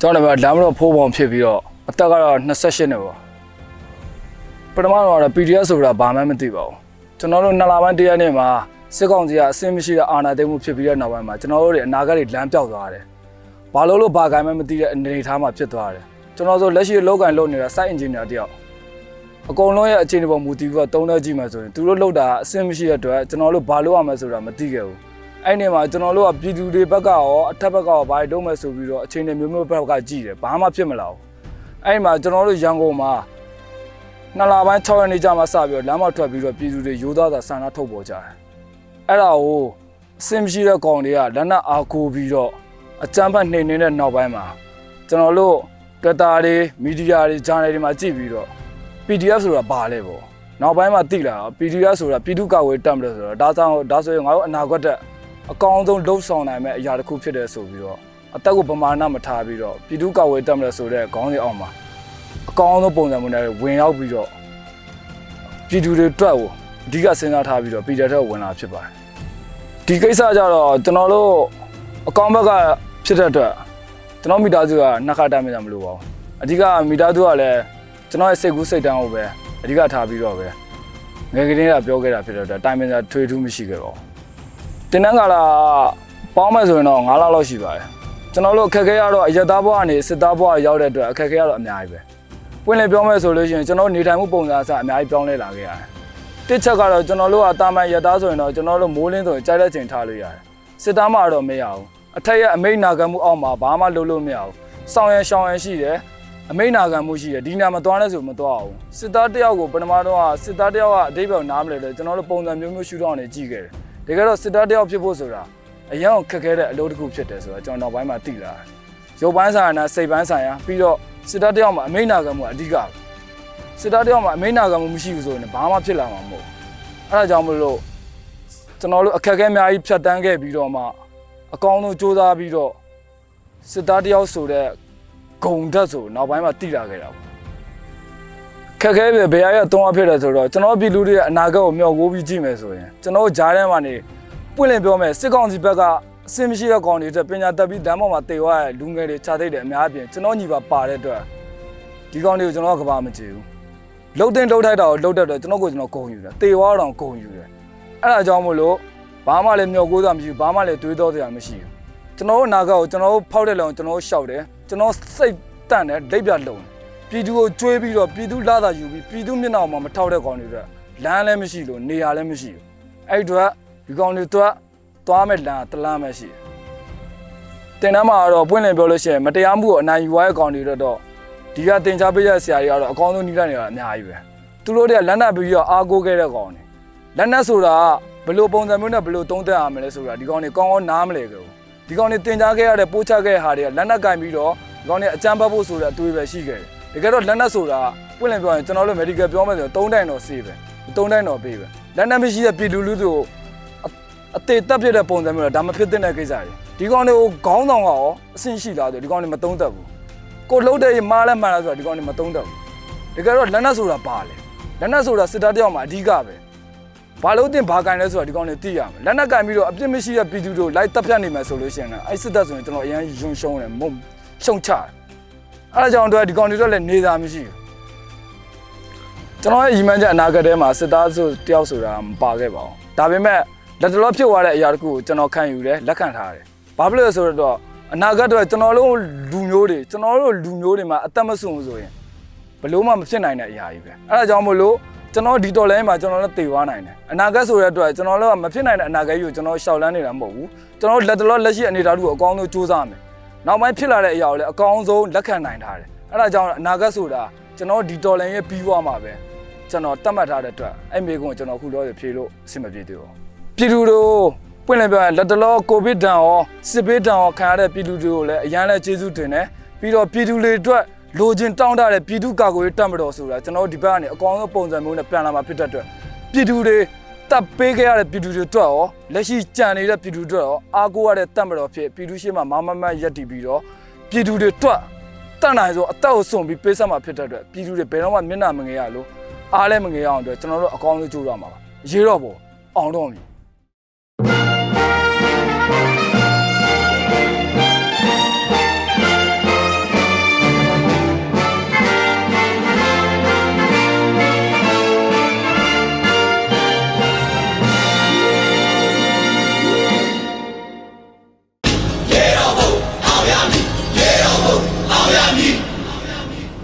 ကျွန်တော်လည်းလမ်းမတော်ဖိုးပေါင်ဖြစ်ပြီးတော့အသက်ကတော့28နှစ်ပေါ့ ပထမတော့ PDF ဆိုတာဘာမှမသိပါဘူးကျွန်တော်တို့နှစ်လပိုင်းတရက်နေ့မှာစစ်ကောင်စီကအဆင်မရှိတဲ့အာဏာသိမ်းမှုဖြစ်ပြီးတဲ့နောက်ပိုင်းမှာကျွန်တော်တို့တွေအနာဂတ်တွေလမ်းပြောက်သွားတယ်ဘာလို့လို့ဘာကိုင်းမှမသိတဲ့အနေအထားမှာဖြစ်သွားတယ်ကျွန်တော်တို့လက်ရှိလောကန်လုပ်နေတာ site engineer တယောက်အကုန်လုံးရဲ့အခြေအနေပေါ်မူတည်ပြီးတော့တုံးတဲ့ကြည့်မှဆိုရင်သူတို့လုပ်တာအဆင်မရှိတဲ့အတွက်ကျွန်တော်တို့ဘာလုပ်ရမလဲဆိုတာမသိခဲ့ဘူးအဲ့ဒီမှာကျွန်တော်တို့ကပြည်သူတွေဘက်ကရောအထက်ဘက်ကရောဘာတွေလုပ်မယ်ဆိုပြီးတော့အခြေအနေမျိုးမျိုးဘက်ကကြည့်တယ်ဘာမှဖြစ်မလာဘူးအဲ့ဒီမှာကျွန်တော်တို့ရန်ကုန်မှာ နှစ်လပိုင်း6ရက်နေ့ကြာမှစပြီးတော့လမ်းမထွက်ပြီးတော့ပြည်သူတွေရိုးသားစွာဆန္ဒထုတ်ပေါ်ကြတယ်အဲ့ဒါကိုအဆင်မရှိတဲ့ကောင်တွေကလက်နက်အားကိုးပြီးတော့အကြမ်းဖက်နှိမ်နေတဲ့နောက်ပိုင်းမှာကျွန်တော်တို့တွက်တာတွေမီဒီယာတွေဂျာနယ်တွေမှာကြည့်ပြီးတော့ PDF ဆိုတာဘာလဲပေါ့နောက်ပိုင်းမှာသိလာတော့ PDF ဆိုတာပြည်သူ့ကာကွယ်တပ်မလို့ဆိုတော့ဒါကြောင့်ဒါဆိုရင်ငါတို့အနာဂတ်တဲ့အကောင်းဆုံးလှုပ်ဆောင်နိုင်မဲ့အရာတစ်ခုဖြစ်တယ်ဆိုပြီးတော့အသက်ကိုပမာဏမထားပြီးတော့ပြည်သူ့ကာကွယ်တပ်မလို့ဆိုတဲ့ခေါင်းစဉ်အောက်မှာ အကောင်းဆုံးပုံစံမျိုးနဲ့ဝင်ရောက်ပြီးတော့ပြည်သူတွေအတွက်ကိုအဓိကစဉ်းစားထားပြီးတော့ PDF ထဲဝင်လာဖြစ်ပါတယ်ဒီကိစ္စကြတော့ကျွန်တော်တို့အကောင်းဘက်ကဖြစ်တဲ့အတွက်ကျွန်တော်မိသားစုကနှစ်ခါတမ်းမကြမလို့ပါဘူးအဓိကမိသားစုကလည်းကျွန်တော်ရဲ့စိတ်ကူးစိတ်တန်းကိုပဲအဓိကထားပြီးတော့ပဲငယ်ကလေးကပြောခဲ့တာဖြစ်တော့တိုင်ပင်စာထွေထူးမရှိခဲ့ပါဘူးတင်းတန်းကလာပေါင်းမယ်ဆိုရင်တော့9လလောက်ရှိပါတယ်ကျွန်တော်တို့အခက်အခဲရတော့အရက်သားဘဝကနေစစ်သားဘဝရောက်တဲ့အတွက်အခက်အခဲရတော့အများကြီးပဲ ပွင့်လင်းပြောမယ်ဆိုလို့ရှိရင်ကျွန်တော်နေထိုင်မှုပုံစံအစအများကြီးပြောင်းလဲလာခဲ့ရတယ်တစ်ချက်ကတော့ကျွန်တော်တို့ကတာမန်ရက်သားဆိုရင်တော့ကျွန်တော်တို့မိုးလင်းဆိုရင်ကြိုက်တဲ့ချိန်ထားလို့ရတယ်စစ်သားမှတော့မရဘူးအထက်ရဲ့အမိတ်နာခံမှုအောက်မှာဘာမှလုပ်လို့မရဘူးစောင်းရန်ရှောင်းရန်ရှိတယ်အမိတ်နာခံမှုရှိတယ်ဒီနာမသွားလဲဆိုမသွားအောင်စစ်သားတယောက်ကိုပထမတော့ကစစ်သားတယောက်ကအတိတ်ဘက်နားမလဲတယ်ကျွန်တော်တို့ပုံစံမျိုးမျိုးရှုထောင့်နေကြည့်ခဲ့တယ်တကယ်တော့စစ်သားတယောက်ဖြစ်ဖို့ဆိုတာအရင်ကခက်ခဲတဲ့အလုပ်တစ်ခုဖြစ်တယ်ဆိုတော့ကျွန်တော်နောက်ပိုင်းမှာသိလာတယ်ရုပ်ပိုင်းဆိုင်ရာနဲ့စိတ်ပိုင်းဆိုင်ရာပြီးတော့ စစ်သားတယောက်မှာအမိတ်နာခံမှုအဓိကပဲစစ်သားတယောက်မှာအမိတ်နာခံမှုမရှိဘူးဆိုရင်ဘာမှဖြစ်လာမှာမဟုတ်အဲ့ဒါကြောင့်မလို့ကျွန်တော်တို့အခက်အခဲအများကြီးဖြတ်တန်းခဲ့ပြီးတော့မှအကောင်းဆုံးစူးစမ်းပြီးတော့စစ်သားတယောက်ဆိုတဲ့ဂုံဓာတ်ဆိုနောက်ပိုင်းမှာတိလာခဲ့တာပေါ့ခက်ခဲပဲဘယ်ရရတုံးအဖြစ်တယ်ဆိုတော့ကျွန်တော်ပြည်လူတွေရဲ့အနာဂတ်ကိုမျှော်ကိုးပြီးကြည့်မယ်ဆိုရင်ကျွန်တော်ဂျားထဲမှာနေပွင့်လင်းပြောမယ်စစ်ကောင်စီဘက်က အစင်မရှိတဲ့ကောင်တွေအတွက်ပညာတတ်ပြီးတန်းပေါ်မှာတေသွားတဲ့လူငယ်တွေခြားသိတဲ့အများအပြင်ကျွန်တော်ညီပါပါတဲ့အတွက်ဒီကောင်တွေကိုကျွန်တော်ကကဘာမကြည့်ဘူးလှုပ်တင်လှုပ်ထိုက်တာကိုလှုပ်တဲ့အတွက်ကျွန်တော်ကိုကျွန်တော်ဂုံယူတယ်တေသွားတော့ဂုံယူတယ်အဲ့ဒါကြောင့်မို့လို့ဘာမှလည်းမျှော်ကိုးတာမရှိဘူးဘာမှလည်းတွေးတော့စရာမရှိဘူးကျွန်တော်တို့အနာဂတ်ကိုကျွန်တော်တို့ဖောက်တဲ့လောင်ကျွန်တော်တို့ရှောက်တယ်ကျွန်တော်စိတ်တန့်တယ်လက်ပြလုံတယ်ပြည်သူကိုကျွေးပြီးတော့ပြည်သူလာတာယူပြီးပြည်သူမျက်နှာမှာမထောက်တဲ့ကောင်တွေအတွက်လမ်းလည်းမရှိလို့နေရာလည်းမရှိဘူးအဲ့ဒီအတွက်ဒီကောင်တွေအတွက် သွားမဲ့လမ်းတလမ်းပဲရှိတယ်တင်တန်းမှာတော့ပွင့်လင်ပြောလို့ရှိရင်မတရားမှုကိုအနိုင်ယူရတဲ့ကောင်တွေအတွက်တော့ဒီကတင် जा ပေးရဆရာတွေကတော့အကောင်းဆုံးနှိမ့်လိုက်နေတာအများကြီးပဲသူတို့တွေကလက်နက်ပြီးတော့အားကိုးခဲ့တဲ့ကောင်တွေလက်နက်ဆိုတာဘယ်လိုပုံစံမျိုးနဲ့ဘယ်လိုသုံးသပ်ရမလဲဆိုတာဒီကောင်တွေကောင်းကောင်းနားမလဲကြဘူးဒီကောင်တွေတင် जा ခဲ့ရတဲ့ပိုးချခဲ့တဲ့ဟာတွေကလက်နက်ကင်ပြီးတော့ဒီကောင်တွေအကြမ်းဖက်ဖို့ဆိုတဲ့အတွေးပဲရှိခဲ့တယ်တကယ်တော့လက်နက်ဆိုတာပွင့်လင်ပြောရင်ကျွန်တော်တို့ medical ပြောမယ်ဆိုရင်၃တိုင်တော့စေးပဲ၃တိုင်တော့ပေးပဲလက်နက်မရှိတဲ့ပြည်လူလူတို့ အသေးတက်ဖြစ်တဲ့ပုံစံမျိုးတော့ဒါမဖြစ်တဲ့ကိစ္စတွေဒီကောင်တွေကိုခေါင်းဆောင်ကရောအဆင့်ရှိလားဆိုဒီကောင်တွေမသုံးတတ်ဘူးကိုလှုပ်တဲ့မားလဲမှန်လားဆိုတော့ဒီကောင်တွေမသုံးတတ်ဘူးတကယ်တော့လက်နက်ဆိုတာပါလေလက်နက်ဆိုတာစစ်သားတယောက်မှာအဓိကပဲဘာလို့တင်ဘာကင်လဲဆိုတော့ဒီကောင်တွေသိရမယ်လက်နက်ကင်ပြီးတော့အပြစ်မရှိတဲ့ပြည်သူတို့လိုက်တပ်ဖြတ်နေမယ်ဆိုလို့ရှိရင်လည်းအဲ့စစ်တပ်ဆိုရင်ကျွန်တော်အရင်ယွန်းရှုံးတယ်မုံရှုံချတယ်အဲ့ဒါကြောင့်တော့ဒီကောင်တွေတော့လည်းနေသားမရှိဘူးကျွန်တော်ရဲ့ရီမန်းချက်အနာဂတ်ထဲမှာစစ်သားဆိုတယောက်ဆိုတာမပါခဲ့ပါဘူးဒါပေမဲ့ လက်တလောဖြစ်သွားတဲ့အရာတခုကိုကျွန်တော်ခံယူတယ်လက်ခံထားတယ်ဘာဖြစ်လို့လဲဆိုတော့အနာဂတ်တော့ကျွန်တော်တို့လူမျိုးတွေကျွန်တော်တို့လူမျိုးတွေမှာအသက်မစွန့်ဘူးဆိုရင်ဘလို့မှမဖြစ်နိုင်တဲ့အရာကြီးပဲအဲ့ဒါကြောင့်မို့လို့ကျွန်တော်ဒီတော်လိုင်းမှာကျွန်တော်လည်းတည်သွားနိုင်တယ်အနာဂတ်ဆိုတဲ့အတွက်ကျွန်တော်တို့ကမဖြစ်နိုင်တဲ့အနာဂတ်ကြီးကိုကျွန်တော်ရှောက်လန်းနေတာမဟုတ်ဘူးကျွန်တော်လက်တလောလက်ရှိအနေအထားတွေကိုအကောင်းဆုံးစူးစမ်းမယ်နောက်ပိုင်းဖြစ်လာတဲ့အရာကိုလည်းအကောင်းဆုံးလက်ခံနိုင်ထားတယ်အဲ့ဒါကြောင့်အနာဂတ်ဆိုတာကျွန်တော်ဒီတော်လိုင်းရဲ့ပြီးသွားမှာပဲကျွန်တော်တတ်မှတ်ထားတဲ့အတွက်အဲ့မိကုန်းကျွန်တော်ခုလောဆယ်ဖြေလို့အဆင်မပြေသေးဘူး ပြည်သူတို့ပွင့်လင်းပြောရင်လက်တလောကိုဗစ်ဒဏ်ရောစစ်ဘေးဒဏ်ရောခံရတဲ့ပြည်သူတွေကိုလည်းအရန်လဲကျေးဇူးတင်တယ်ပြီးတော့ပြည်သူတွေအတွက်လိုချင်တောင်းတတဲ့ပြည်သူ့ကာကွယ်ရေးတပ်မတော်ဆိုတာကျွန်တော်တို့ဒီဘက်ကနေအကောင်ဆုံးပုံစံမျိုးနဲ့ပြန်လာမှာဖြစ်တဲ့အတွက်ပြည်သူတွေတပ်ပေးခဲ့ရတဲ့ပြည်သူတွေအတွက်ရောလက်ရှိကြံနေတဲ့ပြည်သူတွေအတွက်ရောအားကိုးရတဲ့တပ်မတော်ဖြစ်ပြည်သူရှိမှမမမရက်တည်ပြီးတော့ပြည်သူတွေအတွက်တတ်နိုင်ဆိုအသက်ကိုစွန့်ပြီးပေးဆက်မှာဖြစ်တဲ့အတွက်ပြည်သူတွေဘယ်တော့မှမျက်နှာမငယ်ရလို့အားလည်းမငယ်ရအောင်အတွက်ကျွန်တော်တို့အကောင်ဆုံးကြိုးရမှာပါရေတော့ပေါ့အောင်တော့မည်